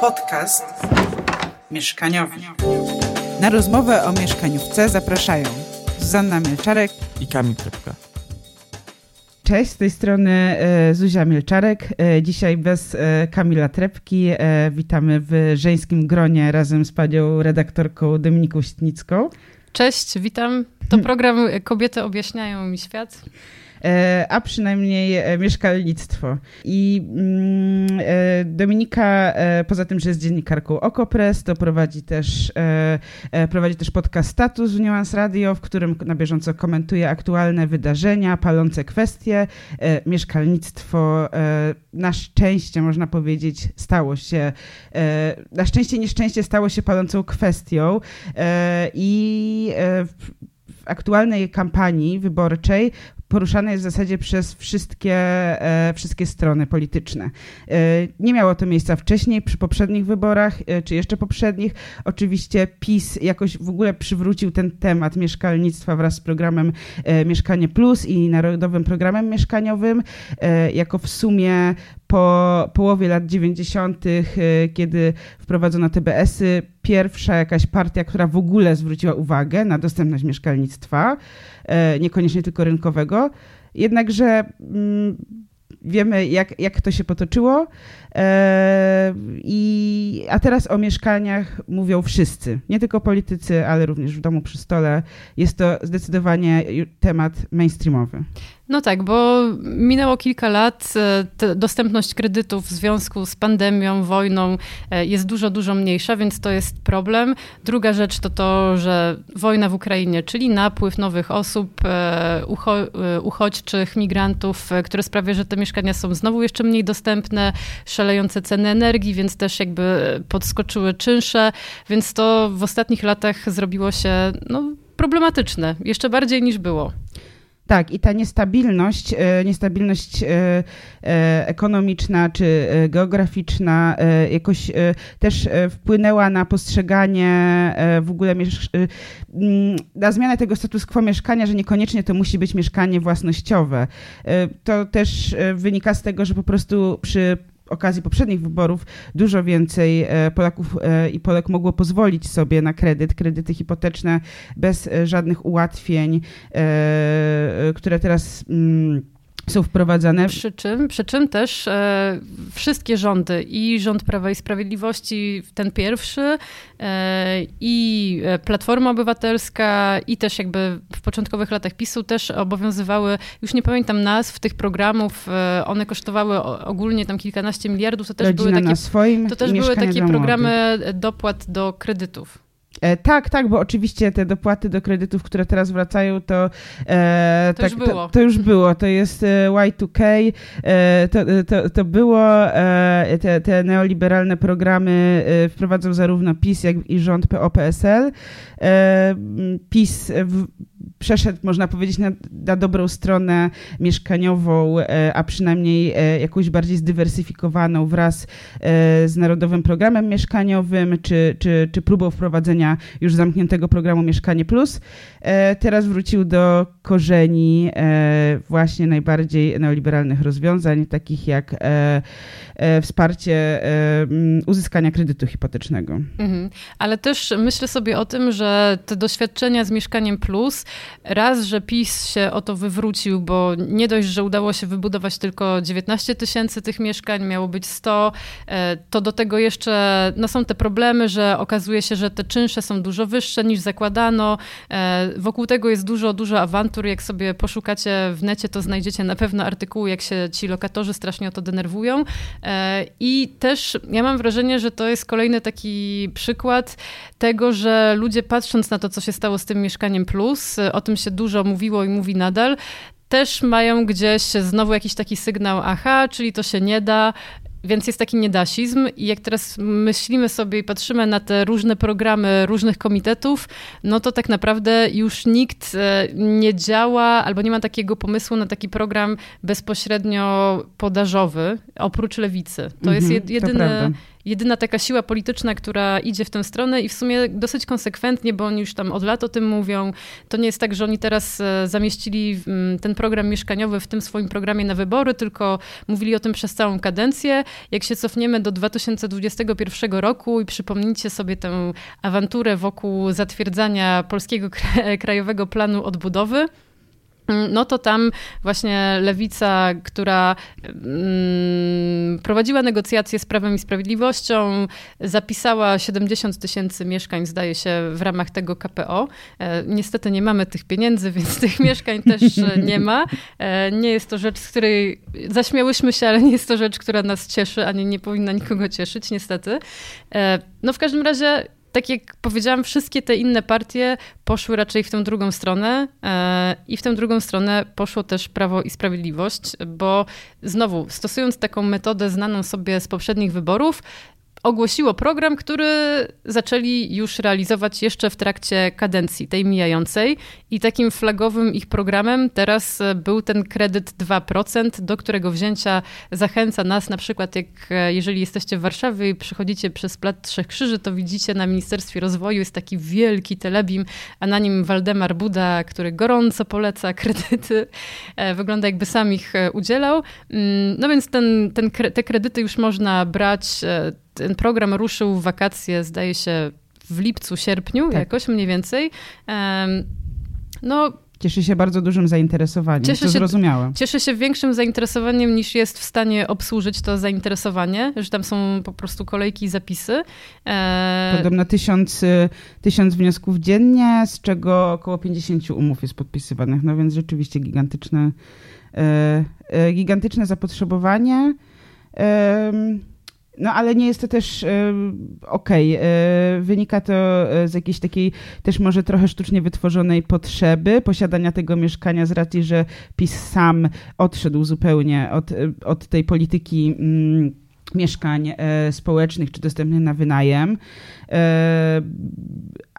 Podcast mieszkaniowy. Na rozmowę o mieszkaniówce zapraszają Zuzanna Mielczarek i Kamil Trepka. Cześć, z tej strony e, Zuzia Milczarek. E, dzisiaj bez e, Kamila Trepki. Witamy w żeńskim gronie razem z panią redaktorką Dominiką Sitnicką. Cześć, witam. To program Kobiety objaśniają mi świat. E, a przynajmniej e, mieszkalnictwo. I mm, e, Dominika, poza tym, że jest dziennikarką Okopres, to prowadzi też, prowadzi też podcast Status w Nuance Radio, w którym na bieżąco komentuje aktualne wydarzenia, palące kwestie. Mieszkalnictwo na szczęście, można powiedzieć, stało się, na szczęście nieszczęście stało się palącą kwestią i w aktualnej kampanii wyborczej poruszane jest w zasadzie przez wszystkie, e, wszystkie strony polityczne. E, nie miało to miejsca wcześniej, przy poprzednich wyborach, e, czy jeszcze poprzednich. Oczywiście PiS jakoś w ogóle przywrócił ten temat mieszkalnictwa wraz z programem Mieszkanie Plus i Narodowym Programem Mieszkaniowym, jako w sumie po połowie lat 90., kiedy wprowadzono TBS-y, pierwsza jakaś partia, która w ogóle zwróciła uwagę na dostępność mieszkalnictwa, niekoniecznie tylko rynkowego. Jednakże mm, wiemy, jak, jak to się potoczyło. E, I, a teraz o mieszkaniach mówią wszyscy, nie tylko politycy, ale również w domu przy stole. Jest to zdecydowanie temat mainstreamowy. No tak, bo minęło kilka lat. E, dostępność kredytów w związku z pandemią, wojną e, jest dużo, dużo mniejsza, więc to jest problem. Druga rzecz to to, że wojna w Ukrainie, czyli napływ nowych osób, ucho uchodźczych, migrantów, które sprawia, że te mieszkania są znowu jeszcze mniej dostępne szalejące ceny energii, więc też jakby podskoczyły czynsze, więc to w ostatnich latach zrobiło się no, problematyczne, jeszcze bardziej niż było. Tak, i ta niestabilność, e, niestabilność e, e, ekonomiczna czy geograficzna jakoś też wpłynęła na postrzeganie w ogóle na zmianę tego status quo mieszkania, że niekoniecznie to musi być mieszkanie własnościowe. To też wynika z tego, że po prostu przy okazji poprzednich wyborów dużo więcej e, Polaków e, i Polek mogło pozwolić sobie na kredyt, kredyty hipoteczne bez e, żadnych ułatwień, które teraz mm, są wprowadzane. Przy czym, przy czym też e, wszystkie rządy, i rząd Prawa i Sprawiedliwości, ten pierwszy, e, i Platforma Obywatelska, i też jakby w początkowych latach PiSu też obowiązywały, już nie pamiętam nazw tych programów, e, one kosztowały ogólnie tam kilkanaście miliardów, to też Rodzina były takie, swoim, to też były takie programy dopłat do kredytów. E, tak, tak, bo oczywiście te dopłaty do kredytów, które teraz wracają, to, e, to, tak, już, było. To, to, już było. To jest e, Y2K, e, to, to, to było. E, te, te neoliberalne programy e, wprowadzał zarówno PiS, jak i rząd PO-PSL. PiS w, przeszedł, można powiedzieć, na, na, dobrą stronę mieszkaniową, a przynajmniej jakąś bardziej zdywersyfikowaną wraz z Narodowym Programem Mieszkaniowym, czy, czy, czy próbą wprowadzenia już zamkniętego programu Mieszkanie Plus. E, teraz wrócił do korzeni e, właśnie najbardziej neoliberalnych rozwiązań, takich jak e, wsparcie uzyskania kredytu hipotecznego. Mhm. Ale też myślę sobie o tym, że te doświadczenia z Mieszkaniem Plus, raz, że PiS się o to wywrócił, bo nie dość, że udało się wybudować tylko 19 tysięcy tych mieszkań, miało być 100, to do tego jeszcze no są te problemy, że okazuje się, że te czynsze są dużo wyższe niż zakładano, Wokół tego jest dużo, dużo awantur. Jak sobie poszukacie w necie, to znajdziecie na pewno artykuły, jak się ci lokatorzy strasznie o to denerwują. E, I też ja mam wrażenie, że to jest kolejny taki przykład tego, że ludzie patrząc na to, co się stało z tym mieszkaniem plus, o tym się dużo mówiło i mówi nadal, też mają gdzieś znowu jakiś taki sygnał, aha, czyli to się nie da, więc jest taki niedasizm i jak teraz myślimy sobie i patrzymy na te różne programy różnych komitetów, no to tak naprawdę już nikt e, nie działa albo nie ma takiego pomysłu na taki program bezpośrednio podażowy, oprócz lewicy. To jest mhm, jedyny, jedyna taka siła polityczna, która idzie w tę stronę i w sumie dosyć konsekwentnie, bo oni już tam od lat o tym mówią. To nie jest tak, że oni teraz e, zamieścili ten program mieszkaniowy w tym swoim programie na wybory, tylko mówili o tym przez całą kadencję. Jak się cofniemy do 2021 roku i przypomnijcie sobie tę awanturę wokół zatwierdzania Polskiego Krajowego Planu Odbudowy, no to tam właśnie lewica, która mm, prowadziła negocjacje z Prawem i Sprawiedliwością, zapisała 70 tysięcy mieszkań, zdaje się, w ramach tego KPO. E, niestety nie mamy tych pieniędzy, więc tych mieszkań też nie ma. E, nie jest to rzecz, z której zaśmiałyśmy się, ale nie jest to rzecz, która nas cieszy, ani nie powinna nikogo cieszyć, niestety. E, no w każdym razie tak jak powiedziałam, wszystkie te inne partie poszły raczej w tę drugą stronę e, i w tę drugą stronę poszło też Prawo i Sprawiedliwość, bo znowu, stosując taką metodę znaną sobie z poprzednich wyborów, ogłosiło program, który zaczęli już realizować jeszcze w trakcie kadencji tej mijającej. I takim flagowym ich programem teraz e, był ten kredyt 2%, do którego wzięcia zachęca nas na przykład, jak e, jeżeli jesteście w Warszawie i przychodzicie przez Plac Trzech Krzyży, to widzicie na Ministerstwie Rozwoju jest taki wielki telebim, a na nim Waldemar Buda, który gorąco poleca kredyty. E, wygląda jakby sam ich udzielał. Mm, no więc ten, ten, te kredyty już można brać ten program ruszył w wakacje, zdaje się, w lipcu, sierpniu, tak. jakoś mniej więcej. No, Cieszy się bardzo dużym zainteresowaniem, cieszy to zrozumiałe. Cieszy się większym zainteresowaniem niż jest w stanie obsłużyć to zainteresowanie, że tam są po prostu kolejki i zapisy. E... Podobno tysiąc, tysiąc wniosków dziennie, z czego około 50 umów jest podpisywanych, no więc rzeczywiście gigantyczne, e, e, gigantyczne zapotrzebowanie. E, no ale nie jest to też e, okej. Okay. E, wynika to e, z jakiejś takiej też może trochę sztucznie wytworzonej potrzeby posiadania tego mieszkania z racji, że PiS sam odszedł zupełnie od, od tej polityki mm, mieszkań społecznych czy dostępnych na wynajem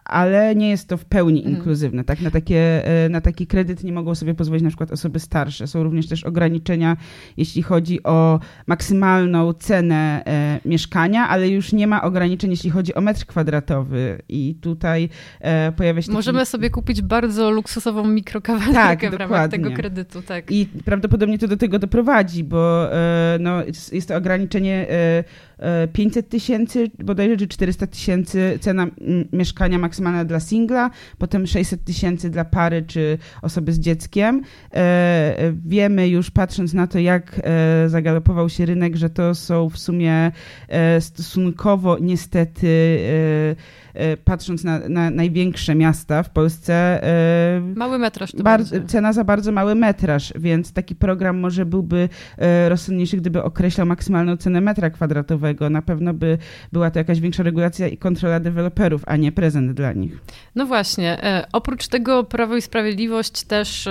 ale nie jest to w pełni mhm. inkluzywne. Tak? Na, takie, e, na taki kredyt nie mogą sobie pozwolić na przykład osoby starsze. Są również też ograniczenia, jeśli chodzi o maksymalną cenę e, mieszkania, ale już nie ma ograniczeń, jeśli chodzi o metr kwadratowy. I tutaj e, pojawia się. Taki... Możemy sobie kupić bardzo luksusową mikrokawalerkę tak, w ramach tego kredytu. Tak. I prawdopodobnie to do tego doprowadzi, bo e, no, jest to ograniczenie e, 500 tysięcy, bodajże, czy 400 tysięcy cena mieszkania maksymalna dla singla, potem 600 tysięcy dla pary czy osoby z dzieckiem. E, wiemy już, patrząc na to, jak e, zagalopował się rynek, że to są w sumie e, stosunkowo niestety E, patrząc na, na największe miasta w Polsce. E, mały metraż. cena za bardzo mały metraż, więc taki program może byłby e, rozsądniejszy, gdyby określał maksymalną cenę metra kwadratowego. Na pewno by była to jakaś większa regulacja i kontrola deweloperów, a nie prezent dla nich. No właśnie. Oprócz tego Prawo i Sprawiedliwość też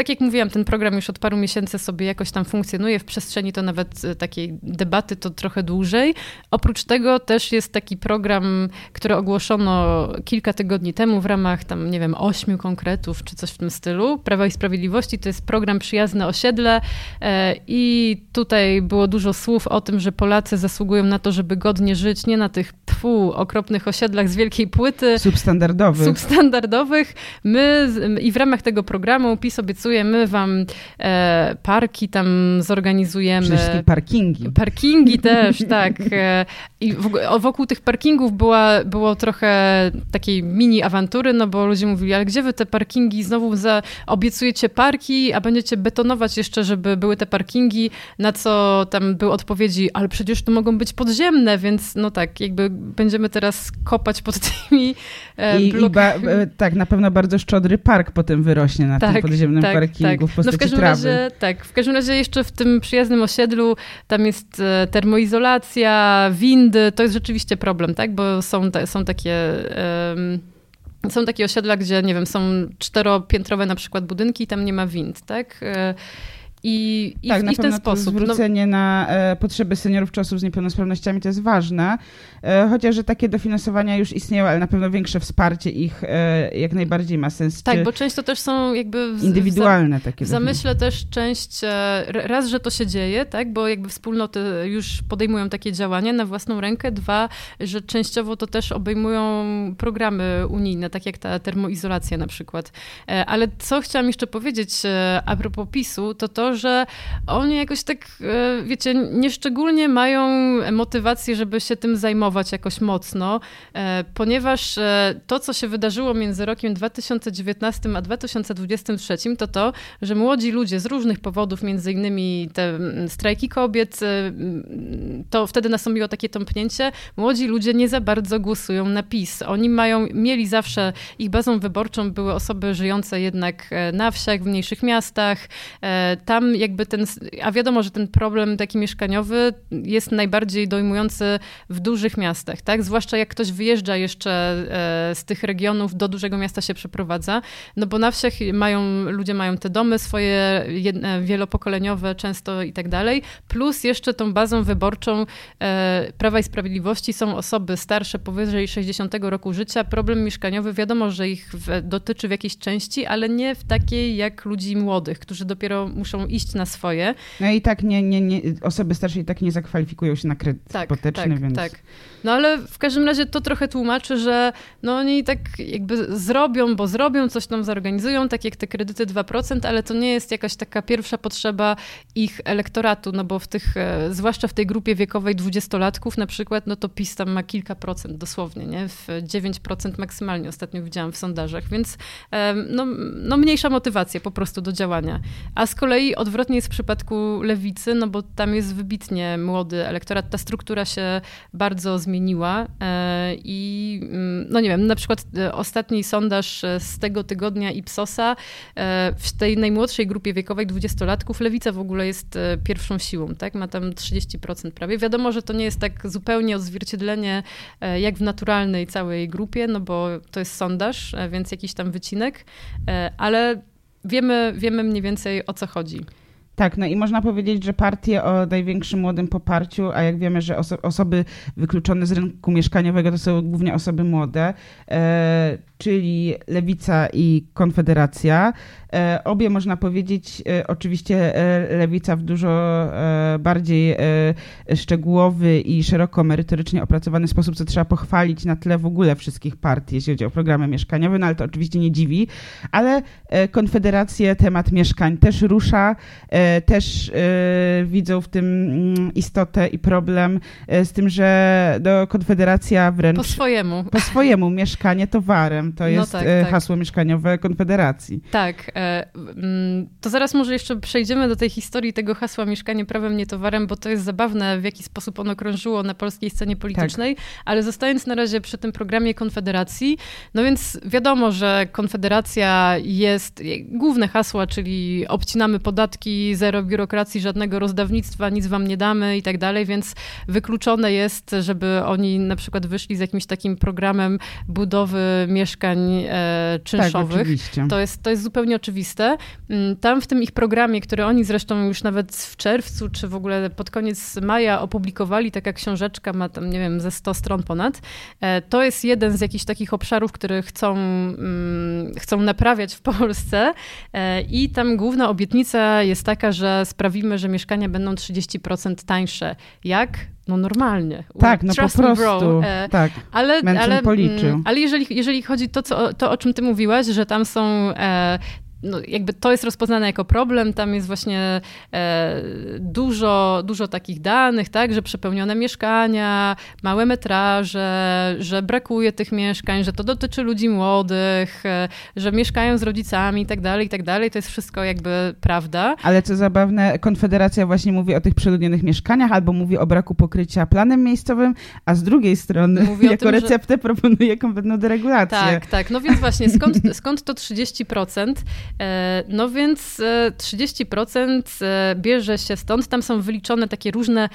tak jak mówiłam, ten program już od paru miesięcy sobie jakoś tam funkcjonuje w przestrzeni to nawet e, takiej debaty to trochę dłużej. Oprócz tego też jest taki program, który ogłoszono kilka tygodni temu w ramach tam, nie wiem, ośmiu konkretów czy coś w tym stylu. Prawa i Sprawiedliwości to jest program Przyjazne Osiedle e, i tutaj było dużo słów o tym, że Polacy zasługują na to, żeby godnie żyć, nie na tych tfu, okropnych osiedlach z wielkiej płyty. Substandardowych. Substandardowych. My i w ramach tego programu PiS obiecuje my wam e, parki tam zorganizujemy. Przede wszystkim parkingi. Parkingi też, tak. E, I wokół tych parkingów była, było trochę takiej mini awantury, no bo ludzie mówili, ale gdzie wy te parkingi znowu za, obiecujecie parki, a będziecie betonować jeszcze, żeby były te parkingi, na co tam były odpowiedzi, ale przecież to mogą być podziemne, więc no tak, jakby będziemy teraz kopać pod tymi e, I, i ba, e, tak, na pewno bardzo szczodry park potem wyrośnie na tak, podziemnym tak, parkingu tak. w no w każdym trawy. Razie, tak, w każdym razie jeszcze w tym przyjaznym osiedlu tam jest e, termoizolacja, windy, to jest rzeczywiście problem, tak, bo są, te, są takie... Um, są takie osiedla, gdzie, nie wiem, są czteropiętrowe na przykład budynki i tam nie ma wind, tak? I, i, tak, w, na i w ten sposób. No, zwrócenie na e, potrzeby seniorów czy osób z niepełnosprawnościami to jest ważne, e, chociaż że takie dofinansowania już istnieją, ale na pewno większe wsparcie ich e, jak najbardziej ma sens. tak, bo często też są jakby... W, indywidualne takie W zamyśle też część, e, raz, że to się dzieje, tak, bo jakby wspólnoty już podejmują takie działania na własną rękę, dwa, że częściowo to też obejmują programy unijne, tak jak ta termoizolacja na przykład. E, Ale co chciałam jeszcze powiedzieć e, a propos PiSu, to to, że oni jakoś tak, e, wiecie, nieszczególnie mają motywację, żeby się tym zajmować jakoś mocno, e, ponieważ e, to, co się wydarzyło między rokiem 2019 a 2023, to to, że młodzi ludzie z różnych powodów, między innymi te strajki kobiet, to wtedy nastąpiło takie tąpnięcie, młodzi ludzie nie za bardzo głosują na PiS. Oni mają, mieli zawsze, ich bazą wyborczą były osoby żyjące jednak na wsiach, w mniejszych miastach. E, Tam jakby ten, a wiadomo, że ten problem taki mieszkaniowy jest najbardziej dojmujący w dużych miastach, tak? Zwłaszcza jak ktoś wyjeżdża jeszcze e, z tych regionów do dużego miasta się przeprowadza, no bo na wsiach mają, ludzie mają te domy swoje wielopokoleniowe często i tak dalej, plus jeszcze tą bazą wyborczą e, Prawa i Sprawiedliwości są osoby starsze powyżej 60 roku życia. Problem mieszkaniowy wiadomo, że ich dotyczy w jakiejś części, ale nie w takiej jak ludzi młodych, którzy dopiero muszą iść na swoje. No i tak nie, nie, nie, osoby starsze i tak nie zakwalifikują się na kredyt Tak, hipoteczny, tak, więc... tak. No ale w każdym razie to trochę tłumaczy, że no oni tak jakby zrobią, bo zrobią, coś tam zorganizują, tak jak te kredyty 2%, ale to nie jest jakaś taka pierwsza potrzeba ich elektoratu, no bo w tych, e, zwłaszcza w tej grupie wiekowej dwudziestolatków na przykład, no to PiS tam ma kilka procent dosłownie, nie? W 9% maksymalnie ostatnio widziałam w sondażach, więc no, no mniejsza motywacja po prostu do działania. A z kolei odwrotnie jest w przypadku lewicy, no bo tam jest wybitnie młody elektorat, ta struktura się bardzo zmieniła e, i mm, no nie wiem, na przykład e, ostatni sondaż e, z tego tygodnia Ipsosa w tej najmłodszej grupie wiekowej dwudziestolatków lewica w ogóle jest pierwszą siłą, tak? Ma tam 30% prawie. Wiadomo, że to nie jest tak zupełnie odzwierciedlenie jak w naturalnej całej grupie, no bo to jest sondaż, więc jakiś tam wycinek, ale wiemy, wiemy mniej więcej o co chodzi. Tak, no i można powiedzieć, że partie o największym młodym poparciu, a jak wiemy, że oso osoby wykluczone z rynku mieszkaniowego to są głównie osoby młode, e, czyli Lewica i Konfederacja. E, obie można powiedzieć, e, oczywiście e, Lewica w dużo bardziej szczegółowy i szeroko merytorycznie opracowany sposób, co trzeba pochwalić na tle w ogóle wszystkich partii, jeśli chodzi o programy mieszkaniowe, no ale to oczywiście nie dziwi, ale Konfederację temat mieszkań też rusza, też widzą w tym mm, istotę i problem z tym, że do Konfederacja wręcz Po swojemu. po swojemu mieszkanie towarem. To No jest tak, e, tak. hasło mieszkaniowe Konfederacji. Tak. e, mm, To zaraz może jeszcze przejdziemy do tej historii tego hasła mieszkanie prawem, nie towarem, bo to jest zabawne, w jaki sposób ono krążyło na polskiej scenie politycznej, ale zostając na razie przy tym programie Konfederacji, no więc wiadomo, że Konfederacja jest, główne hasła, czyli obcinamy podatki, zero biurokracji, żadnego rozdawnictwa, nic wam nie damy i tak dalej, więc wykluczone jest, żeby oni na przykład wyszli z jakimś takim programem budowy mieszkań e, Tak, czynszowych. oczywiście. To jest, to jest zupełnie oczywiste. Mm, Tam w tym ich programie, który oni zresztą już nawet w czerwcu, czy w ogóle pod koniec maja opublikowali, taka książeczka ma tam, nie wiem, ze 100 stron ponad, e, to jest jeden z jakichś takich obszarów, które chcą, mm, chcą naprawiać w Polsce e, i tam główna obietnica jest taka, że sprawimy, że mieszkania będą 30% tańsze. Jak? No normalnie. Tak, no po Trust me, bro. prostu. E, Tak. ale, ale, policzył. mm, ale jeżeli, jeżeli chodzi to, co, to, o czym ty mówiłaś, że tam są. No jakby to jest rozpoznane jako problem, tam jest właśnie e, dużo, dużo takich danych, tak, że przepełnione mieszkania, małe metraże, że brakuje tych mieszkań, że to dotyczy ludzi młodych, e, że mieszkają z rodzicami i tak dalej, i tak dalej. To jest wszystko jakby prawda. Ale co zabawne, Konfederacja właśnie mówi o tych przeludnionych mieszkaniach albo mówi o braku pokrycia planem miejscowym, a z drugiej strony Mówi jako tym, że- receptę proponuje kompletną deregulację. Tak, tak. No więc właśnie, skąd, skąd to 30%? No więc 30% bierze się stąd. Tam są wyliczone takie różne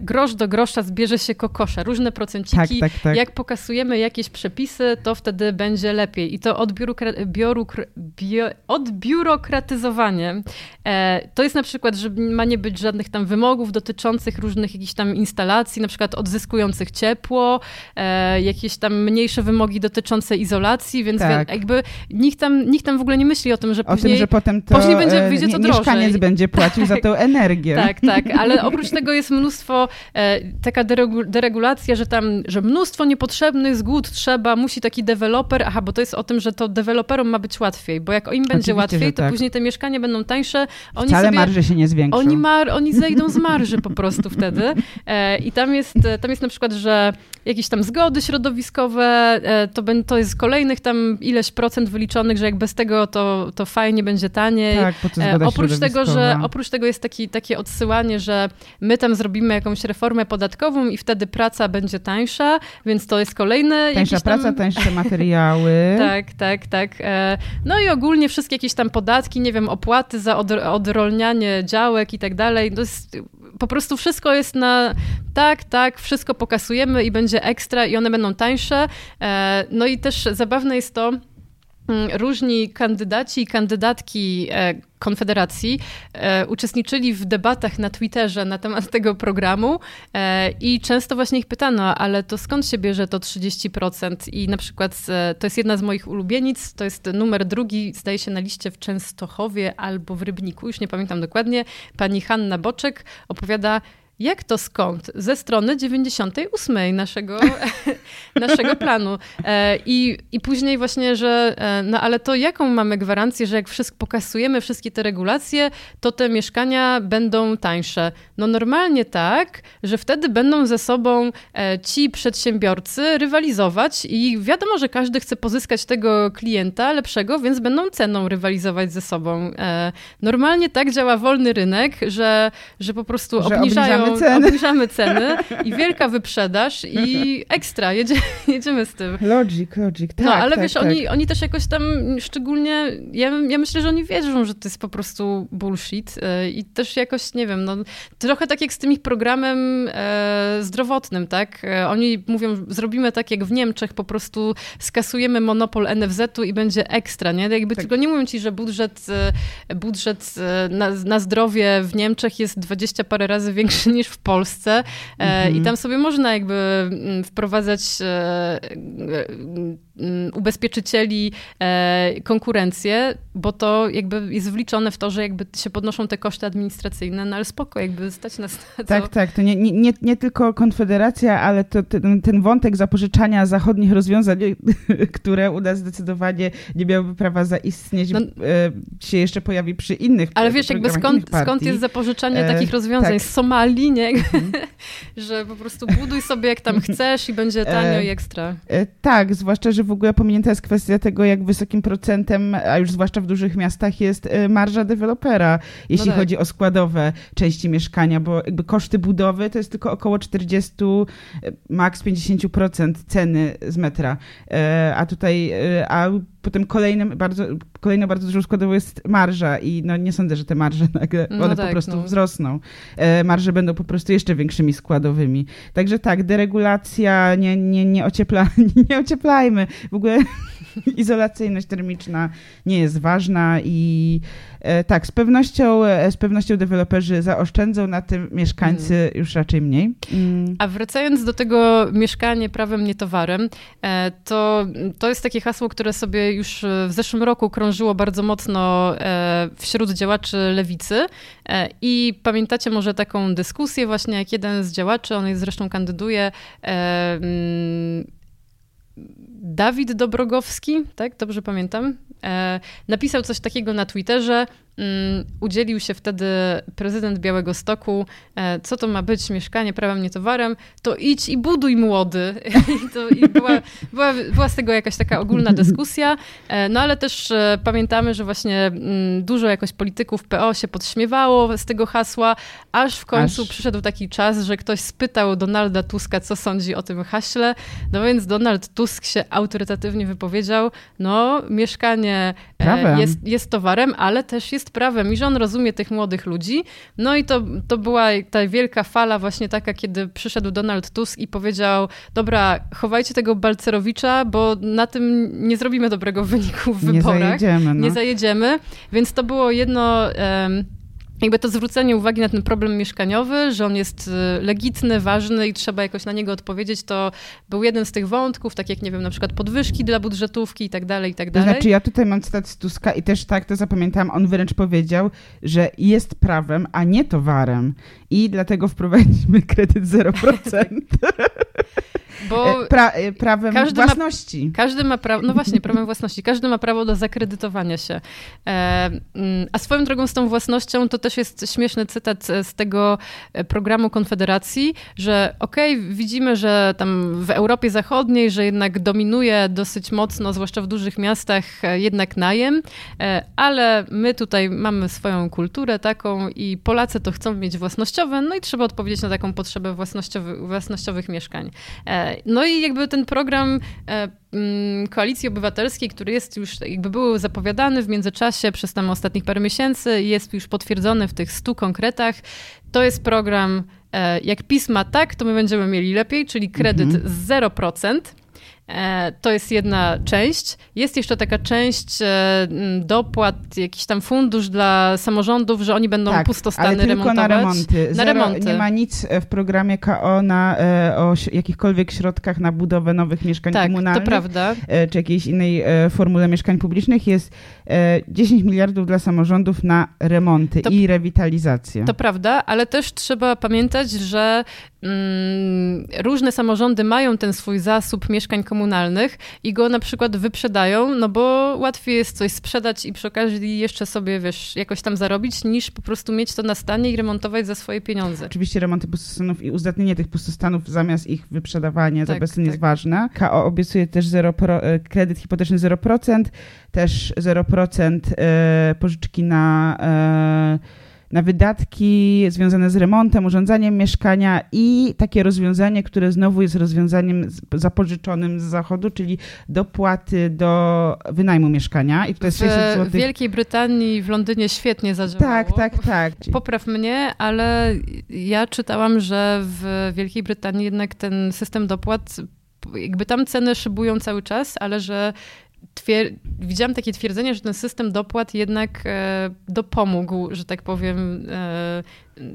grosz do grosza zbierze się kokosza, różne procenciki. Tak, tak, tak. Jak pokasujemy jakieś przepisy, to wtedy będzie lepiej. I to odbiurokra- bioru, bio, odbiurokratyzowanie to jest na przykład, że ma nie być żadnych tam wymogów dotyczących różnych jakichś tam instalacji, na przykład odzyskujących ciepło, e, jakieś tam mniejsze wymogi dotyczące izolacji, więc tak. jakby nikt tam, nikt tam w ogóle nie myśli o tym, że później... O tym, że potem to, później będzie, wyjdzie to drożej. mieszkaniec będzie płacił za tą energię. tak, tak, ale oprócz tego jest mnóstwo, e, taka deregulacja, że tam, że mnóstwo niepotrzebnych zgód trzeba, musi taki deweloper, aha, bo to jest o tym, że to deweloperom ma być łatwiej, bo jak im będzie Oczywiście, łatwiej, to tak. później te mieszkania będą tańsze. Oni Wcale sobie, marże się nie zwiększą. Oni, mar, oni zejdą z marży po prostu wtedy. E, I tam jest, tam jest na przykład, że jakieś tam zgody środowiskowe, e, to, to jest kolejnych tam ileś procent wyliczonych, że jak bez tego to, to fajnie będzie taniej. Tak, po co e, oprócz tego, że oprócz tego jest taki, takie odsyłanie, że my tam zrobimy jakąś reformę podatkową i wtedy praca będzie tańsza, więc to jest kolejne. Tańsza praca, tam... tańsze materiały. tak, tak, tak. E, no i ogólnie wszystkie jakieś tam podatki, nie wiem, opłaty za od, odrolnianie działek i tak dalej. To jest po prostu wszystko jest na tak, tak, wszystko pokasujemy i będzie ekstra i one będą tańsze. E, no i też zabawne jest to, różni kandydaci i kandydatki e, Konfederacji e, uczestniczyli w debatach na Twitterze na temat tego programu e, i często właśnie ich pytano, ale to skąd się bierze to 30%? I na przykład to jest jedna z moich ulubienic, to jest numer drugi, zdaje się na liście w Częstochowie albo w Rybniku, już nie pamiętam dokładnie. Pani Hanna Boczek opowiada, jak to skąd? Ze strony 98 naszego, naszego planu. E, I, I później właśnie, że e, no ale to jaką mamy gwarancję, że jak wszystko pokasujemy, wszystkie te regulacje, to te mieszkania będą tańsze? No normalnie tak, że wtedy będą ze sobą e, ci przedsiębiorcy rywalizować i wiadomo, że każdy chce pozyskać tego klienta lepszego, więc będą ceną rywalizować ze sobą. Normalnie tak działa wolny rynek, że, że po prostu że obniżają ceny. obniżamy ceny i wielka wyprzedaż i ekstra, jedzie, jedziemy z tym. Logic, logic, tak. No, ale tak, wiesz, tak. Oni, oni też jakoś tam szczególnie, ja, ja myślę, że oni wierzą, że to jest po prostu bullshit e, i też jakoś, nie wiem, no, trochę tak jak z tym ich programem e, zdrowotnym, tak? E, oni mówią, zrobimy tak jak w Niemczech, po prostu skasujemy monopol NFZ-u i będzie ekstra, nie? Jakby tak. tylko nie mówią ci, że budżet, e, budżet na, na zdrowie w Niemczech jest 20 parę razy większy niż w Polsce mhm. i tam sobie można jakby mm, wprowadzać e, ubezpieczycieli e, konkurencję, bo to jakby jest wliczone w to, że jakby się podnoszą te koszty administracyjne, no ale spoko, jakby stać nas na to. Tak, tak, to nie, nie, nie tylko Konfederacja, ale to ten, ten wątek zapożyczania zachodnich rozwiązań, które u nas zdecydowanie nie miałyby prawa zaistnieć, no, e, się jeszcze pojawi przy innych Ale wiesz, jakby skąd, skąd jest zapożyczanie e, takich rozwiązań? Tak. Z Somalii, nie? Mhm. że po prostu buduj sobie jak tam chcesz i będzie tanio e, i ekstra. E, tak, zwłaszcza, że w ogóle pominięta jest kwestia tego, jak wysokim procentem, a już zwłaszcza w dużych miastach, jest y, marża dewelopera, jeśli no tak. chodzi o składowe części mieszkania, bo jakby koszty budowy to jest tylko około 40, y, maks 50% ceny z metra. Y, a tutaj, a potem kolejnym bardzo, kolejną bardzo dużą składową jest marża i no nie sądzę, że te marże nagle, no one tak, po prostu no. wzrosną. E, marże będą po prostu jeszcze większymi składowymi. Także tak, deregulacja, nie, nie, nie, ociepla, nie ocieplajmy. W ogóle izolacyjność termiczna nie jest ważna i e, tak, z pewnością, e, z pewnością deweloperzy zaoszczędzą na tym, mieszkańcy mm. już raczej mniej. Mm. A wracając do tego mieszkanie prawem, nie towarem, to, to jest takie hasło, które sobie już w zeszłym roku krążyło bardzo mocno wśród działaczy lewicy. I pamiętacie może taką dyskusję właśnie, jak jeden z działaczy, on jest zresztą kandyduje mm, Dawid Dobrogowski, tak, dobrze pamiętam, e, napisał coś takiego na Twitterze, udzielił się wtedy prezydent Białego Stoku, e, co to ma być? Mieszkanie prawem, nie towarem, to idź i buduj młody. I, to, i była, była, była z tego jakaś taka ogólna dyskusja, e, no ale też e, pamiętamy, że właśnie mm, dużo jakoś polityków PO się podśmiewało z tego hasła, aż w końcu aż... przyszedł taki czas, że ktoś spytał Donalda Tuska, co sądzi o tym haśle, no więc Donald Tusk się autorytatywnie wypowiedział, no mieszkanie jest, jest towarem, ale też jest prawem i że on rozumie tych młodych ludzi. No i to, to była ta wielka fala właśnie taka, kiedy przyszedł Donald Tusk i powiedział, dobra, chowajcie tego Balcerowicza, bo na tym nie zrobimy dobrego wyniku w wyborach. Nie zajedziemy. No. Nie zajedziemy. Więc to było jedno... Um, jakby to zwrócenie uwagi na ten problem mieszkaniowy, że on jest y, legitny, ważny i trzeba jakoś na niego odpowiedzieć, to był jeden z tych wątków, tak jak, nie wiem, na przykład podwyżki dla budżetówki i tak dalej, i tak dalej. To znaczy, ja tutaj mam cytat z Tuska i też tak to zapamiętałam, on wręcz powiedział, że jest prawem, a nie towarem i dlatego wprowadzimy kredyt 0%. Bo e, pra, e, prawem każdy własności. Ma, każdy ma prawo, no właśnie, prawem własności. Każdy ma prawo do zakredytowania się. E, mm, a swoją drogą z tą własnością to też jest śmieszny cytat z tego programu Konfederacji, że okej, okay, widzimy, że tam w Europie Zachodniej, że jednak dominuje dosyć mocno, zwłaszcza w dużych miastach, jednak najem, ale my tutaj mamy swoją kulturę taką i Polacy to chcą mieć własnościowe, no i trzeba odpowiedzieć na taką potrzebę własnościowych, własnościowych mieszkań. No i jakby ten program e, mm, Koalicji Obywatelskiej, który jest już, jakby był zapowiadany w międzyczasie przez tam ostatnich parę miesięcy, jest już potwierdzony w tych stu konkretach. To jest program, e, jak pisma tak, to my będziemy mieli lepiej, czyli kredyt mhm. 0%. E, to jest jedna część. Jest jeszcze taka część e, dopłat, jakiś tam fundusz dla samorządów, że oni będą tak, pustostany ale tylko remontować. na remonty. Na remonty. Nie ma nic w programie KO na, e, o jakichkolwiek środkach na budowę nowych mieszkań tak, komunalnych. to prawda. Czy jakiejś innej formule mieszkań publicznych. Jest 10 miliardów dla samorządów na remonty to, i rewitalizację. To prawda, ale też trzeba pamiętać, że mm, różne samorządy mają ten swój zasób mieszkań komunalnych komunalnych i go na przykład wyprzedają, no bo łatwiej jest coś sprzedać i przy okazji jeszcze sobie, wiesz, jakoś tam zarobić, niż po prostu mieć to na stanie i remontować za swoje pieniądze. Oczywiście remonty pustostanów i uzdatnienie tych pustostanów zamiast ich wyprzedawania tak, to obecnie tak. jest ważne. KO obiecuje też 0 pro, e, kredyt hipoteczny 0%, też 0% e, pożyczki na e, na wydatki związane z remontem, urządzaniem mieszkania i takie rozwiązanie, które znowu jest rozwiązaniem zapożyczonym z zachodu, czyli dopłaty do wynajmu mieszkania. I to jest 600 zł. W Wielkiej Brytanii, w Londynie świetnie zadziałało. Tak, tak, tak. Popraw mnie, ale ja czytałam, że w Wielkiej Brytanii jednak ten system dopłat jakby tam ceny szybują cały czas, ale że twier- widziałam takie twierdzenie, że ten system dopłat jednak e, dopomógł, że tak powiem, e,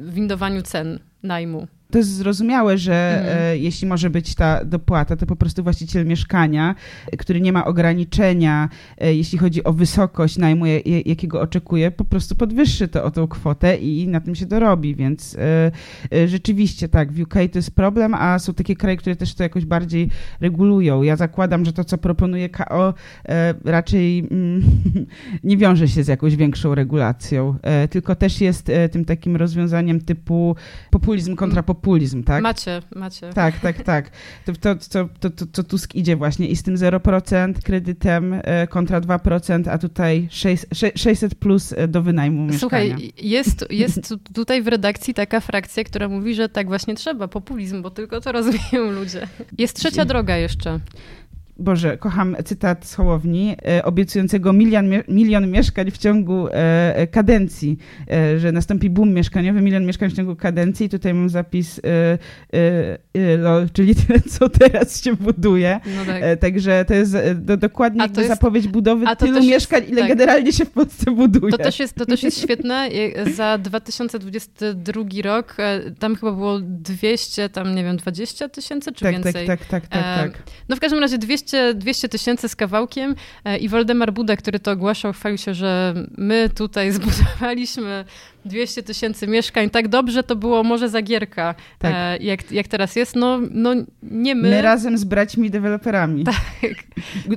windowaniu cen najmu to jest zrozumiałe, że mhm. e, jeśli może być ta dopłata, to po prostu właściciel mieszkania, który nie ma ograniczenia, e, jeśli chodzi o wysokość najmu, jakiego oczekuje, po prostu podwyższy to o tą kwotę i na tym się dorobi, więc e, e rzeczywiście tak, w UK to jest problem, a są takie kraje, które też to jakoś bardziej regulują. Ja zakładam, że to, co proponuje KO, e, raczej mm, nie wiąże się z jakąś większą regulacją, e, tylko też jest tym takim rozwiązaniem typu populizm kontra populizm populizm, tak? Macie, macie. Tak, tak, tak. To, to, to, to, to, to Tusk idzie właśnie i z tym 0% kredytem e, kontra 2%, a tutaj 600 plus e, do wynajmu mieszkania. Słuchaj, jest, jest tutaj w redakcji taka frakcja, która mówi, że tak właśnie trzeba, populizm, bo tylko to rozumieją ludzie. Jest trzecia droga jeszcze. Boże, kocham cytat z Hołowni, e, obiecującego milion, milion mieszkań w ciągu e, e, kadencji, że nastąpi boom mieszkaniowy, milion mieszkań w ciągu kadencji. Tutaj mam zapis, lol, czyli tyle, co teraz się buduje. No tak. Także to jest do, dokładnie to jest, zapowiedź budowy tylu mieszkań, jest, ile tak. generalnie się w Polsce buduje. To też jest, to też jest świetne. Za 2022 rok tam chyba było 200, tam nie wiem, 20 tysięcy czy tak, więcej? Tak, tak, tak, tak, tak. No w każdym razie 200 200 tysięcy z kawałkiem e, i Waldemar Buda, który to ogłaszał, chwalił się, że my tutaj zbudowaliśmy 200 tysięcy mieszkań. Tak dobrze to było może Zagierka, tak. e, jak, jak teraz jest. No, no nie my. My razem z braćmi deweloperami. Tak.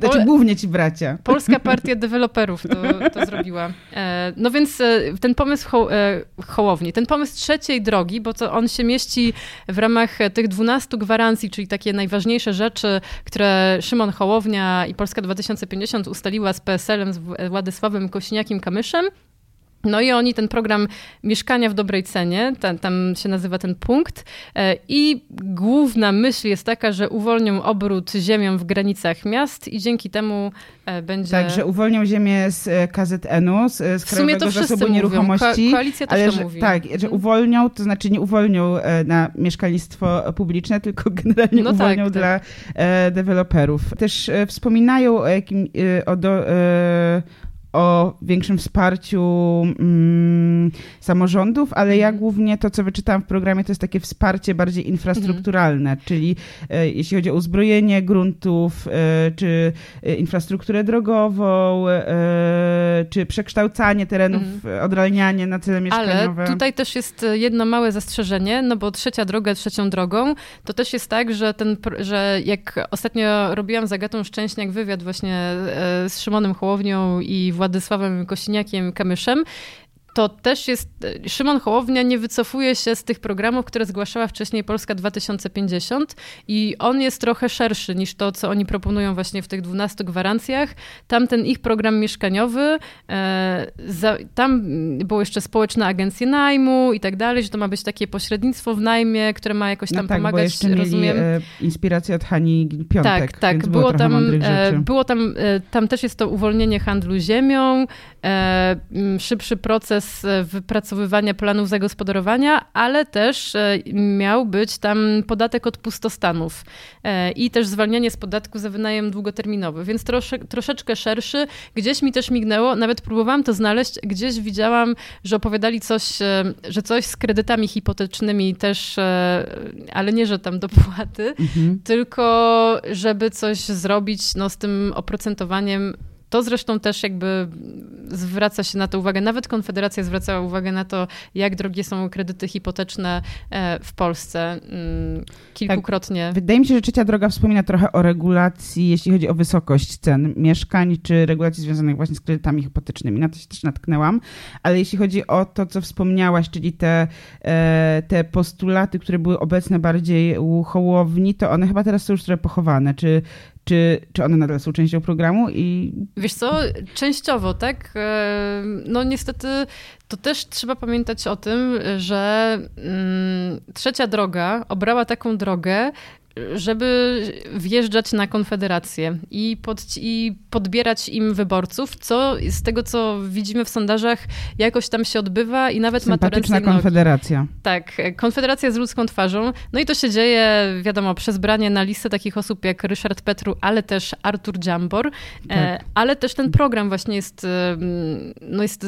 Znaczy głównie ci bracia. Polska Partia Deweloperów to, to zrobiła. E, no więc e, ten pomysł ho, e, Hołowni, ten pomysł trzeciej drogi, bo to on się mieści w ramach tych 12 gwarancji, czyli takie najważniejsze rzeczy, które Szymon Hołownia i Polska 2050 ustaliła z PSL-em, z Władysławem Kośniakiem-Kamyszem. No i oni ten program Mieszkania w dobrej cenie, tam, tam, się nazywa ten punkt e, i główna myśl jest taka, że uwolnią obrót ziemią w granicach miast i dzięki temu e, będzie... Tak, że uwolnią ziemię z e, KZN-u, z, z Krajowego Zasobu Nieruchomości. Ko koalicja też ale, że, mówi. Tak, że mhm. uwolnią, to znaczy nie uwolnią na mieszkalnictwo publiczne, tylko generalnie no tak, uwolnią tak, dla tak. deweloperów. Też wspominają o jakim... O do, o większym wsparciu mm, samorządów, ale ja mhm. głównie to, co wyczytałam w programie, to jest takie wsparcie bardziej infrastrukturalne, mm. czyli e, jeśli chodzi o uzbrojenie gruntów, e, czy e, infrastrukturę drogową, e, czy przekształcanie terenów, mm. odralnianie na cele mieszkaniowe. Ale tutaj też jest jedno małe zastrzeżenie, no bo trzecia droga trzecią drogą, to też jest tak, że, ten, że jak ostatnio robiłam z Agatą Szczęśniak wywiad właśnie e, z Szymonem Hołownią i Władysławem Władysławem Kosiniakiem-Kamyszem to też jest, Szymon Hołownia nie wycofuje się z tych programów, które zgłaszała wcześniej Polska 2050 i on jest trochę szerszy niż to, co oni proponują właśnie w tych 12 gwarancjach. Tamten ich program mieszkaniowy, e, za, tam było jeszcze społeczna agencja najmu i tak dalej, że to ma być takie pośrednictwo w najmie, które ma jakoś tam no tak, pomagać, bo jeszcze rozumiem. Mieli, e, inspirację od Hani Piątek. Tak, tak. Było, było, tam, e, było tam, e, tam też jest to uwolnienie handlu ziemią, e, szybszy proces E, wypracowywania planów zagospodarowania, ale też e, miał być tam podatek od pustostanów e, i też zwalnianie z podatku za wynajem długoterminowy, więc trosze, troszeczkę szerszy. Gdzieś mi też mignęło, nawet próbowałam to znaleźć, gdzieś widziałam, że opowiadali coś, że coś z kredytami hipotecznymi też, ale nie, że tam dopłaty, mhm. tylko żeby coś zrobić no, z tym oprocentowaniem to zresztą też jakby zwraca się na to uwagę, nawet Konfederacja zwracała uwagę na to, jak drogie są kredyty hipoteczne e, w Polsce mm, kilkukrotnie. Tak. Wydaje mi się, że trzecia droga wspomina trochę o regulacji, jeśli chodzi o wysokość cen mieszkań, czy regulacji związanych właśnie z kredytami hipotecznymi. Na to się też natknęłam, ale jeśli chodzi o to, co wspomniałaś, czyli te, e, te postulaty, które były obecne bardziej u Hołowni, to one chyba teraz są już trochę pochowane. Czy czy, czy one nadal są częścią programu? I... Wiesz co, częściowo, tak? E, no niestety to też trzeba pamiętać o tym, że mm, trzecia droga obrała taką drogę, żeby wjeżdżać na Konfederację i, pod, i podbierać im wyborców, co z tego, co widzimy w sondażach, jakoś tam się odbywa i nawet ma to ręce Konfederacja. Tak, Konfederacja z ludzką twarzą. No i to się dzieje, wiadomo, przez branie na listę takich osób jak Ryszard Petru, ale też Artur Dziambor, e, tak. ale też ten program właśnie jest, e, no jest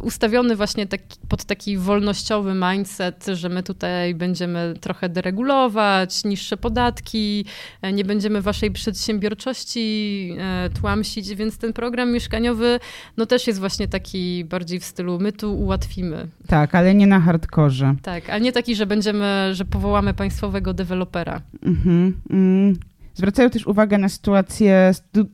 ustawiony właśnie taki, pod taki wolnościowy mindset, że my tutaj będziemy trochę deregulować, niższe podatki, podatki, e, nie będziemy waszej przedsiębiorczości e, tłamsić, więc ten program mieszkaniowy no też jest właśnie taki bardziej w stylu my tu ułatwimy. Tak, ale nie na hardkorze. Tak, ale nie taki, że będziemy, że powołamy państwowego dewelopera. Mhm. Mm. Zwracają też uwagę na sytuację stu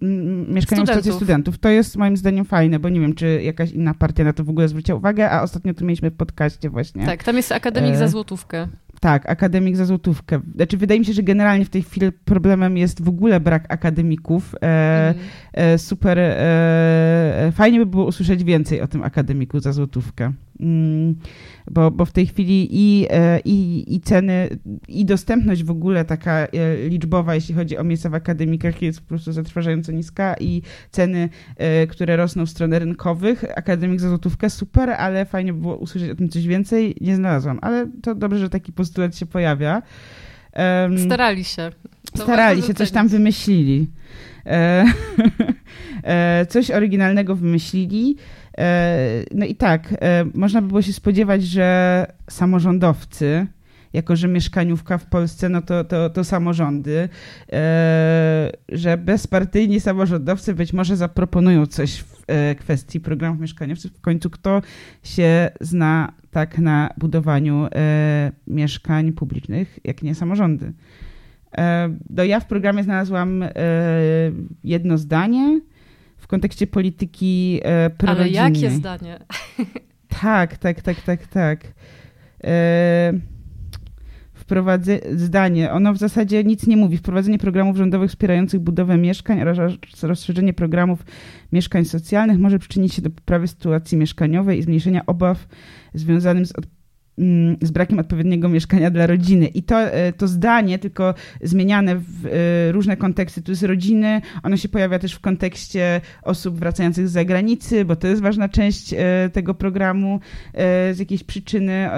mieszkaniową sytuację studentów. To jest moim zdaniem fajne, bo nie wiem, czy jakaś inna partia na to w ogóle zwróciła uwagę, a ostatnio tu mieliśmy w podcaście właśnie. Tak, tam jest akademik e... za złotówkę. Tak, akademik za złotówkę. Znaczy, wydaje mi się, że generalnie w tej chwili problemem jest w ogóle brak akademików. E, mm. e, super. E, fajnie by było usłyszeć więcej o tym akademiku za złotówkę. Mm, bo, bo w tej chwili i, e, i, i ceny, i dostępność w ogóle taka e, liczbowa, jeśli chodzi o miejsca w akademikach, jest po prostu zatrważająco niska i ceny, e, które rosną w stronę rynkowych, akademik za złotówkę, super, ale fajnie by było usłyszeć o tym coś więcej. Nie znalazłam, ale to dobrze, że taki postulat się pojawia. Um, starali się. To starali się, coś tam wymyślili. coś oryginalnego wymyślili. E, no i tak, e, można by było się spodziewać, że samorządowcy jako że mieszkaniówka w Polsce, no to, to, to samorządy, e, że bezpartyjni samorządowcy być może zaproponują coś w kwestii programów mieszkaniowców. W końcu kto się zna tak na budowaniu mieszkań publicznych, jak nie samorządy. No ja w programie znalazłam jedno zdanie kontekście polityki e, Ale jakie zdanie? Tak, tak, tak, tak, tak. E, wprowadzę zdanie. Ono w zasadzie nic nie mówi. Wprowadzenie programów rządowych wspierających budowę mieszkań oraz rozszerzenie programów mieszkań socjalnych może przyczynić się do poprawy sytuacji mieszkaniowej i zmniejszenia obaw związanych z mm, z brakiem odpowiedniego mieszkania dla rodziny. I to, e, to zdanie, tylko zmieniane w e, różne konteksty, tu jest rodziny, ono się pojawia też w kontekście osób wracających z zagranicy, bo to jest ważna część e, tego programu z jakiejś przyczyny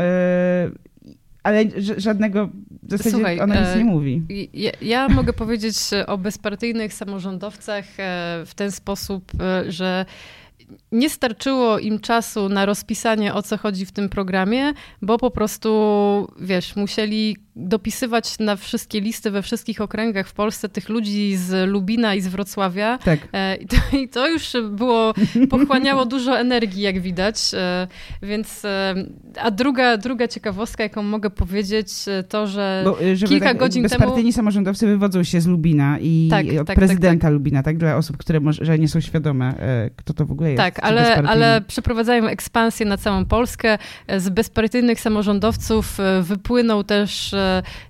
ale żadnego, w zasadzie Słuchaj, ona nic nie mówi. Ja, ja mogę powiedzieć o bezpartyjnych samorządowcach w ten sposób, że nie starczyło im czasu na rozpisanie, o co chodzi w tym programie, bo po prostu, wiesz, musieli dopisywać na wszystkie listy we wszystkich okręgach w Polsce tych ludzi z Lubina i z Wrocławia. Tak. E, I to, I to, już było, pochłaniało dużo energii, jak widać. E, więc, e, a druga, druga ciekawostka, jaką mogę powiedzieć, to, że Bo, kilka tak, godzin bezpartyjni temu... bezpartyjni samorządowcy wywodzą się z Lubina i tak, tak, tak, prezydenta tak, Lubina, tak? Dla osób, które może, nie są świadome, kto to w ogóle jest. Tak, ale, ale przeprowadzają ekspansję na całą Polskę. Z bezpartyjnych samorządowców wypłynął też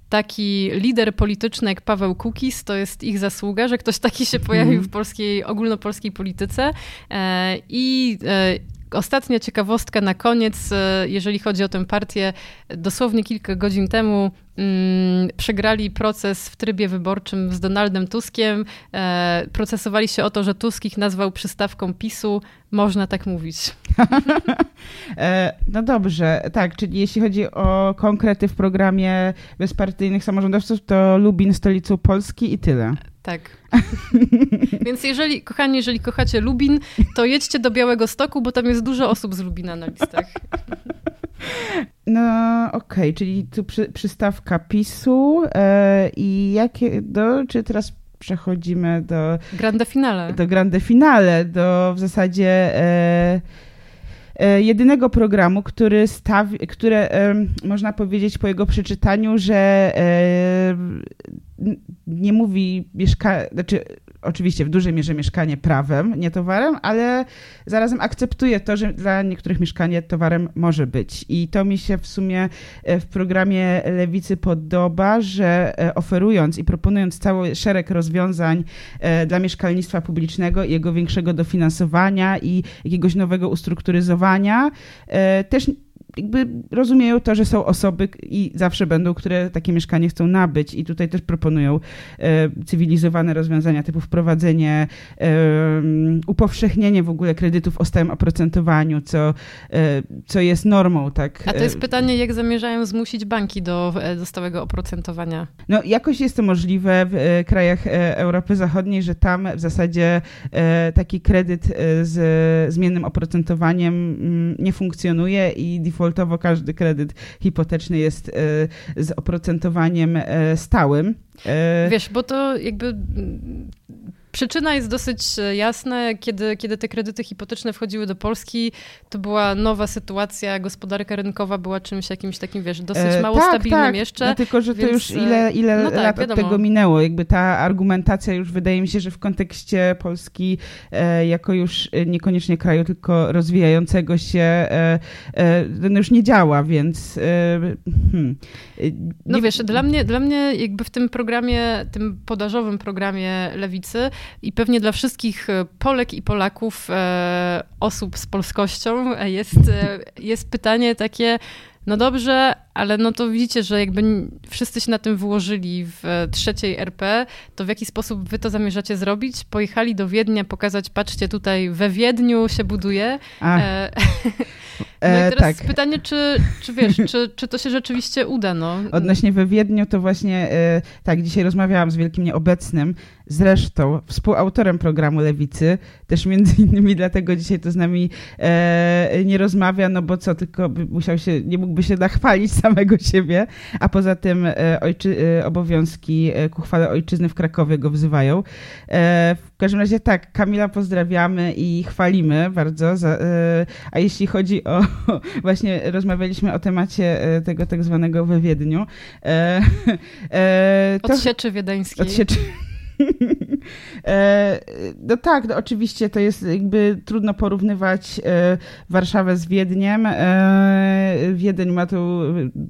taki lider polityczny jak Paweł Kukis, to jest ich zasługa, że ktoś taki się pojawił mhm. w polskiej, ogólnopolskiej polityce e, i e, ostatnia ciekawostka na koniec, e, jeżeli chodzi o tę partię. Dosłownie kilka godzin temu mm, przegrali proces w trybie wyborczym z Donaldem Tuskiem. E, procesowali się o to, że Tusk ich nazwał przystawką PiSu. Można tak mówić. e, no dobrze, tak, czyli jeśli chodzi o konkrety w programie bezpartyjnych samorządowców, to Lubin stolicą Polski i tyle. Tak. Więc jeżeli, kochani, jeżeli kochacie Lubin, to jedźcie do Białego Stoku, bo tam jest dużo osób z Lubina na listach. No okej, okay, czyli tu przy, przystawka PiSu e, i jakie, do, czy teraz przechodzimy do... Grande finale. Do grande finale, do w zasadzie... E jedynego programu, który stawi, które e, można powiedzieć po jego przeczytaniu, że e, nie mówi mieszka, znaczy oczywiście w dużej mierze mieszkanie prawem, nie towarem, ale zarazem akceptuje to, że dla niektórych mieszkanie towarem może być. I to mi się w sumie e, w programie Lewicy podoba, że e, oferując i proponując cały szereg rozwiązań e, dla mieszkalnictwa publicznego i jego większego dofinansowania i jakiegoś nowego ustrukturyzowania, też jakby rozumieją to, że są osoby i zawsze będą, które takie mieszkanie chcą nabyć i tutaj też proponują e, cywilizowane rozwiązania typu wprowadzenie, e, upowszechnienie w ogóle kredytów o stałym oprocentowaniu, co, e, co jest normą, tak. A to jest pytanie, jak zamierzają zmusić banki do, do stałego oprocentowania? No jakoś jest to możliwe w krajach Europy Zachodniej, że tam w zasadzie taki kredyt z zmiennym oprocentowaniem mm, nie funkcjonuje i default defaultowo każdy kredyt hipoteczny jest e, z oprocentowaniem e, stałym. E, Wiesz, bo to jakby Przyczyna jest dosyć e, jasna. Kiedy, kiedy te kredyty hipoteczne wchodziły do Polski, to była nowa sytuacja, gospodarka rynkowa była czymś jakimś takim, wiesz, dosyć e, mało tak, stabilnym tak. jeszcze. No, tylko, że więc... to już ile, ile no tak, lat od tego minęło. Jakby ta argumentacja już wydaje mi się, że w kontekście Polski e, jako już e, niekoniecznie kraju, tylko rozwijającego się, e, e, no już nie działa, więc hmm. No wiesz, dla mnie, dla mnie jakby w tym programie, tym podażowym programie Lewicy i pewnie dla wszystkich e, Polek i Polaków, e, osób z polskością e, jest, jest pytanie takie, no dobrze, ale no to widzicie, że jakby wszyscy się na tym wyłożyli w trzeciej RP, to w jaki sposób wy to zamierzacie zrobić? Pojechali do Wiednia pokazać, patrzcie tutaj, we Wiedniu się buduje. No i teraz tak. pytanie, czy, czy wiesz, czy, czy to się rzeczywiście uda, no? Odnośnie we Wiedniu, to właśnie tak, dzisiaj rozmawiałam z wielkim nieobecnym, zresztą współautorem programu Lewicy, też między innymi dlatego dzisiaj to z nami e, nie rozmawia, no bo co, tylko musiał się, nie mógłby się nachwalić samego siebie, a poza tym e, ojczy, e, obowiązki e, ku chwale ojczyzny w Krakowie go wzywają. E, w każdym razie tak, Kamila pozdrawiamy i chwalimy bardzo, za, e, a jeśli chodzi o, właśnie rozmawialiśmy o temacie tego tak zwanego we Wiedniu. to, odsieczy wiedeńskiej. Odsieczy E, no tak, no oczywiście to jest jakby trudno porównywać e, Warszawę z Wiedniem. E, Wiedeń ma tu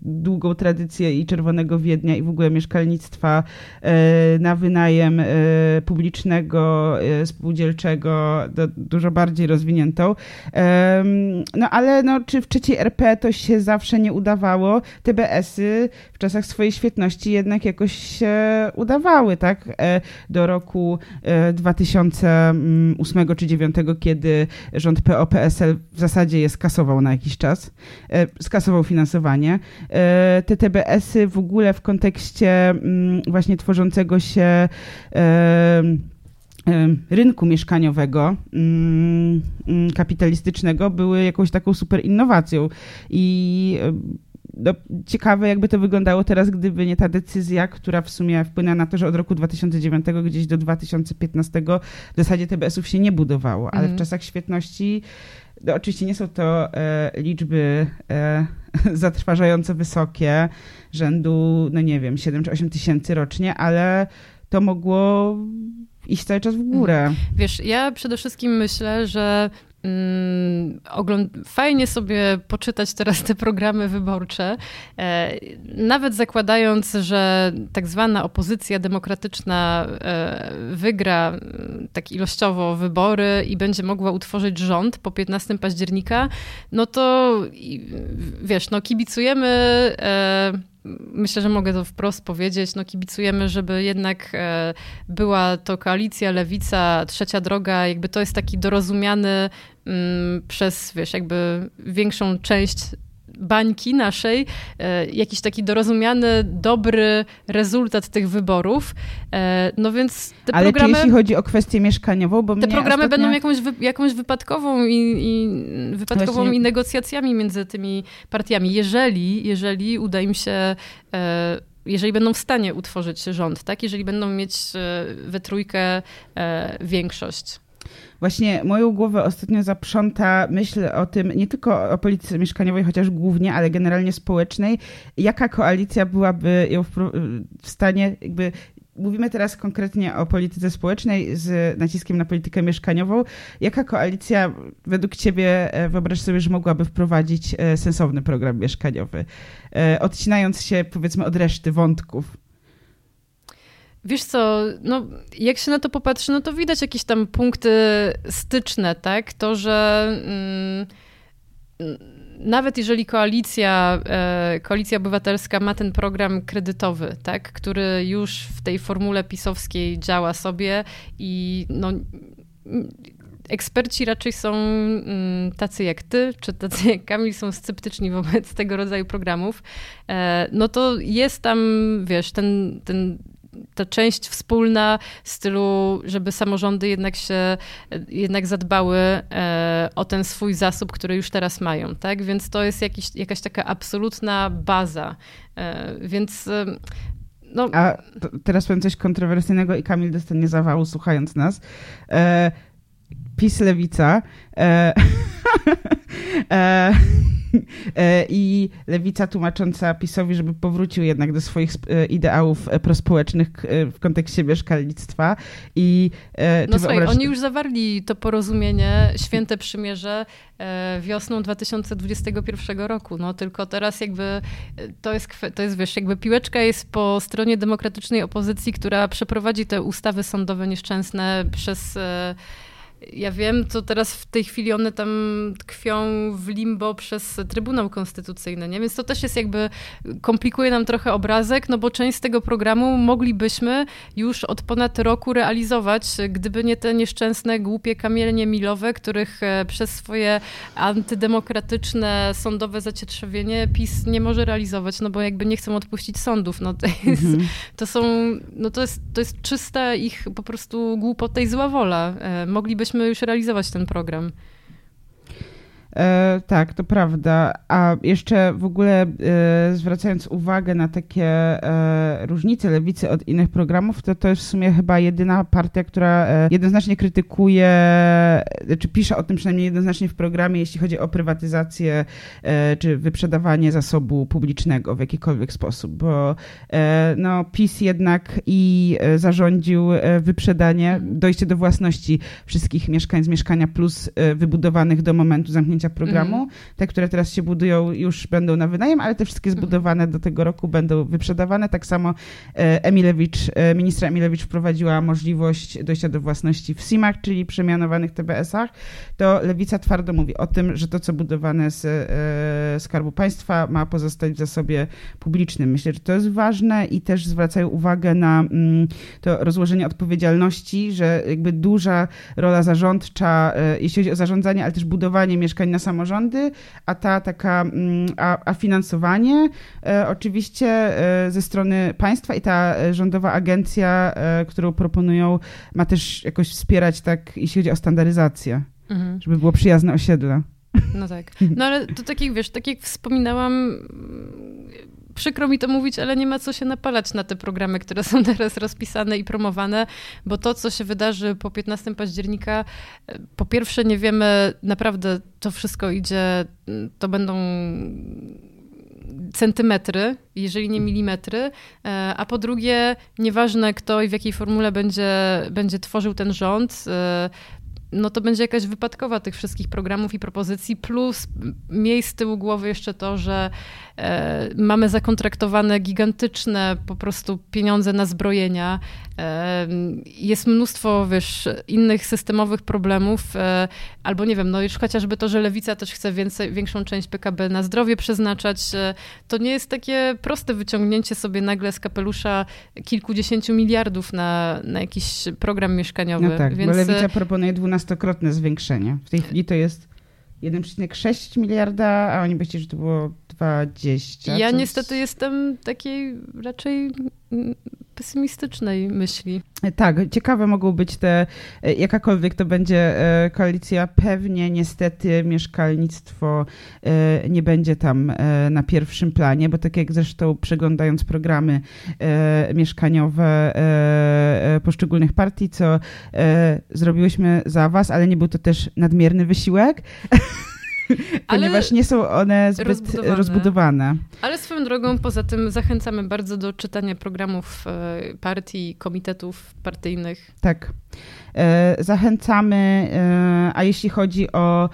długą tradycję i Czerwonego Wiednia i w ogóle mieszkalnictwa na wynajem publicznego, spółdzielczego, dużo bardziej rozwiniętą. No ale no, czy w trzeciej RP to się zawsze nie udawało? TBS-y w czasach swojej świetności jednak jakoś się udawały, tak? Do roku 2008 czy 2009, kiedy rząd PO-PSL w zasadzie je skasował na jakiś czas, e, skasował finansowanie. E, te TBS-y w ogóle w kontekście mm, właśnie tworzącego się e, rynku mieszkaniowego, mm, mm, kapitalistycznego, były jakąś taką super innowacją. I no, ciekawe, jakby to wyglądało teraz, gdyby nie ta decyzja, która w sumie wpłynęła na to, że od roku 2009 gdzieś do 2015 w zasadzie TBS-ów się nie budowało, ale mm. w mhm. czasach świetności no, oczywiście nie są to e, liczby e, zatrważająco wysokie, rzędu, no nie wiem, 7 czy 8 tysięcy rocznie, ale to mogło iść cały czas w górę. Mhm. Wiesz, ja przede wszystkim myślę, że fajnie sobie poczytać teraz te programy wyborcze, e, nawet zakładając, że tak zwana opozycja demokratyczna e, wygra mm, tak ilościowo wybory i będzie mogła utworzyć rząd po 15 października, no to wiesz, no kibicujemy e, myślę, że mogę to wprost powiedzieć, no kibicujemy, żeby jednak była to koalicja, lewica, trzecia droga, jakby to jest taki dorozumiany Mm, przez, wiesz, jakby większą część bańki naszej, e, jakiś taki dorozumiany, dobry rezultat tych wyborów. E, no więc te Ale programy... czy jeśli chodzi o kwestię mieszkaniową, bo Te programy ostatnio... będą jakąś, wy, jakąś wypadkową i, i wypadkową Właśnie... i negocjacjami między tymi partiami. Jeżeli, jeżeli uda im się e, jeżeli będą w stanie utworzyć rząd, tak? Jeżeli będą mieć we trójkę większość. Właśnie moją głowę ostatnio zaprząta myśl o tym, nie tylko o polityce mieszkaniowej, chociaż głównie, ale generalnie społecznej. Jaka koalicja byłaby ją w stanie jakby Mówimy teraz konkretnie o polityce społecznej z naciskiem na politykę mieszkaniową. Jaka koalicja według Ciebie, e, wyobraź sobie, że mogłaby wprowadzić e, sensowny program mieszkaniowy, e, odcinając się powiedzmy od reszty wątków? Wiesz co, no jak się na to popatrzy, no to widać jakieś tam punkty styczne, tak? To, że mm, nawet jeżeli koalicja, e, koalicja obywatelska ma ten program kredytowy, tak? Który już w tej formule pisowskiej działa sobie i no eksperci raczej są mm, tacy jak ty, czy tacy jak Kamil, są sceptyczni wobec tego rodzaju programów, e, no to jest tam, wiesz, ten, ten ta część wspólna w stylu, żeby samorządy jednak się, jednak zadbały e, o ten swój zasób, który już teraz mają, tak? Więc to jest jakiś, jakaś taka absolutna baza. E, więc e, no. A teraz powiem coś kontrowersyjnego i Kamil dostanie zawału słuchając nas. E, PiS Lewica. E, e, i lewica tłumacząca PiSowi, żeby powrócił jednak do swoich e, ideałów e, prospołecznych w kontekście mieszkalnictwa. I, no słuchaj, oni już zawarli to porozumienie, święte przymierze wiosną 2021 roku. No tylko teraz jakby to jest, to jest wiesz, jakby piłeczka jest po stronie demokratycznej opozycji, która przeprowadzi te ustawy sądowe nieszczęsne przez Ja wiem, to teraz w tej chwili one tam tkwią w limbo przez Trybunał Konstytucyjny, nie? Więc to też jest jakby, komplikuje nam trochę obrazek, no bo część z tego programu moglibyśmy już od ponad roku realizować, gdyby nie te nieszczęsne, głupie kamienie milowe, których e, przez swoje antydemokratyczne, sądowe zacietrzewienie PiS nie może realizować, no bo jakby nie chcą odpuścić sądów. No to, jest, mhm. to są, no to jest, to jest czysta ich po prostu głupota i zła wola. E, moglibyśmy już realizować ten program. E, tak, to prawda. A jeszcze w ogóle e, zwracając uwagę na takie e, różnice lewicy od innych programów, to to jest w sumie chyba jedyna partia, która e, jednoznacznie krytykuje, czy pisze o tym przynajmniej jednoznacznie w programie, jeśli chodzi o prywatyzację e, czy wyprzedawanie zasobu publicznego w jakikolwiek sposób, bo no, PiS jednak i zarządził wyprzedanie, dojście do własności wszystkich mieszkań z mieszkania plus wybudowanych do momentu zamknięcia programu. Mm. Te, które teraz się budują, już będą na wynajem, ale te wszystkie mhm. zbudowane do tego roku będą wyprzedawane. Tak samo e, Emilewicz, e, ministra Emilewicz wprowadziła możliwość dojścia do własności w SIM-ach, czyli przemianowanych TBS-ach. To Lewica twardo mówi o tym, że to, co budowane z e, Skarbu Państwa ma pozostać w zasobie publicznym. Myślę, że to jest ważne i też zwracają uwagę na mm, to rozłożenie odpowiedzialności, że jakby duża rola zarządcza, jeśli chodzi o zarządzanie, ale też budowanie mieszkań na samorządy, a ta taka, mm, a, a finansowanie e, oczywiście e, ze strony państwa i ta rządowa agencja, e, którą proponują, ma też jakoś wspierać tak, jeśli chodzi o standaryzację, mhm. żeby było przyjazne osiedle. No tak. No ale to tak jak wiesz, tak jak wspominałam, przykro mi to mówić, ale nie ma co się napalać na te programy, które są teraz rozpisane i promowane, bo to, co się wydarzy po 15 października, e, po pierwsze nie wiemy, naprawdę to wszystko idzie, to będą centymetry, jeżeli nie milimetry, e, a po drugie, nieważne kto i w jakiej formule będzie, będzie tworzył ten rząd, e, no to będzie jakaś wypadkowa tych wszystkich programów i propozycji, plus miejsc z tyłu głowy jeszcze to, że mamy zakontraktowane gigantyczne po prostu pieniądze na zbrojenia. E, jest mnóstwo, wiesz, innych systemowych problemów, e, albo nie wiem, no już chociażby to, że Lewica też chce więcej, większą część PKB na zdrowie przeznaczać, e, to nie jest takie proste wyciągnięcie sobie nagle z kapelusza kilkudziesięciu miliardów na, na jakiś program mieszkaniowy. No tak, Więc... bo Lewica proponuje 12 dwunastokrotne zwiększenie. W tej chwili to jest 1,6 miliarda, a oni by chcieli, że to było 20. Ja niestety jestem takiej raczej pesymistycznej myśli. Tak, ciekawe mogą być te, e, jakakolwiek to będzie e, koalicja, pewnie niestety mieszkalnictwo e, nie będzie tam na pierwszym planie, bo tak jak zresztą przeglądając programy mieszkaniowe poszczególnych partii, co zrobiłyśmy za was, ale nie był to też nadmierny wysiłek. ponieważ nie są one zbyt rozbudowane. rozbudowane. Ale swoją drogą, poza tym zachęcamy bardzo do czytania programów e, partii, komitetów partyjnych. Tak. E, zachęcamy, e, a jeśli chodzi o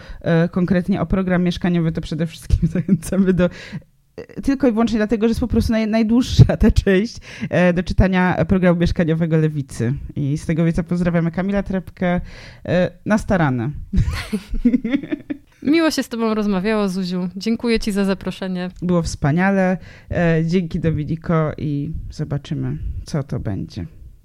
konkretnie o program mieszkaniowy, to przede wszystkim zachęcamy do tylko i wyłącznie dlatego, że jest po prostu naj, najdłuższa ta część do czytania programu mieszkaniowego Lewicy. I z tego wieca pozdrawiamy Kamila Trepkę na starane. Miło się z Tobą rozmawiało, Zuziu. Dziękuję Ci za zaproszenie. Było wspaniale. E, dzięki Dominiko i zobaczymy, co to będzie.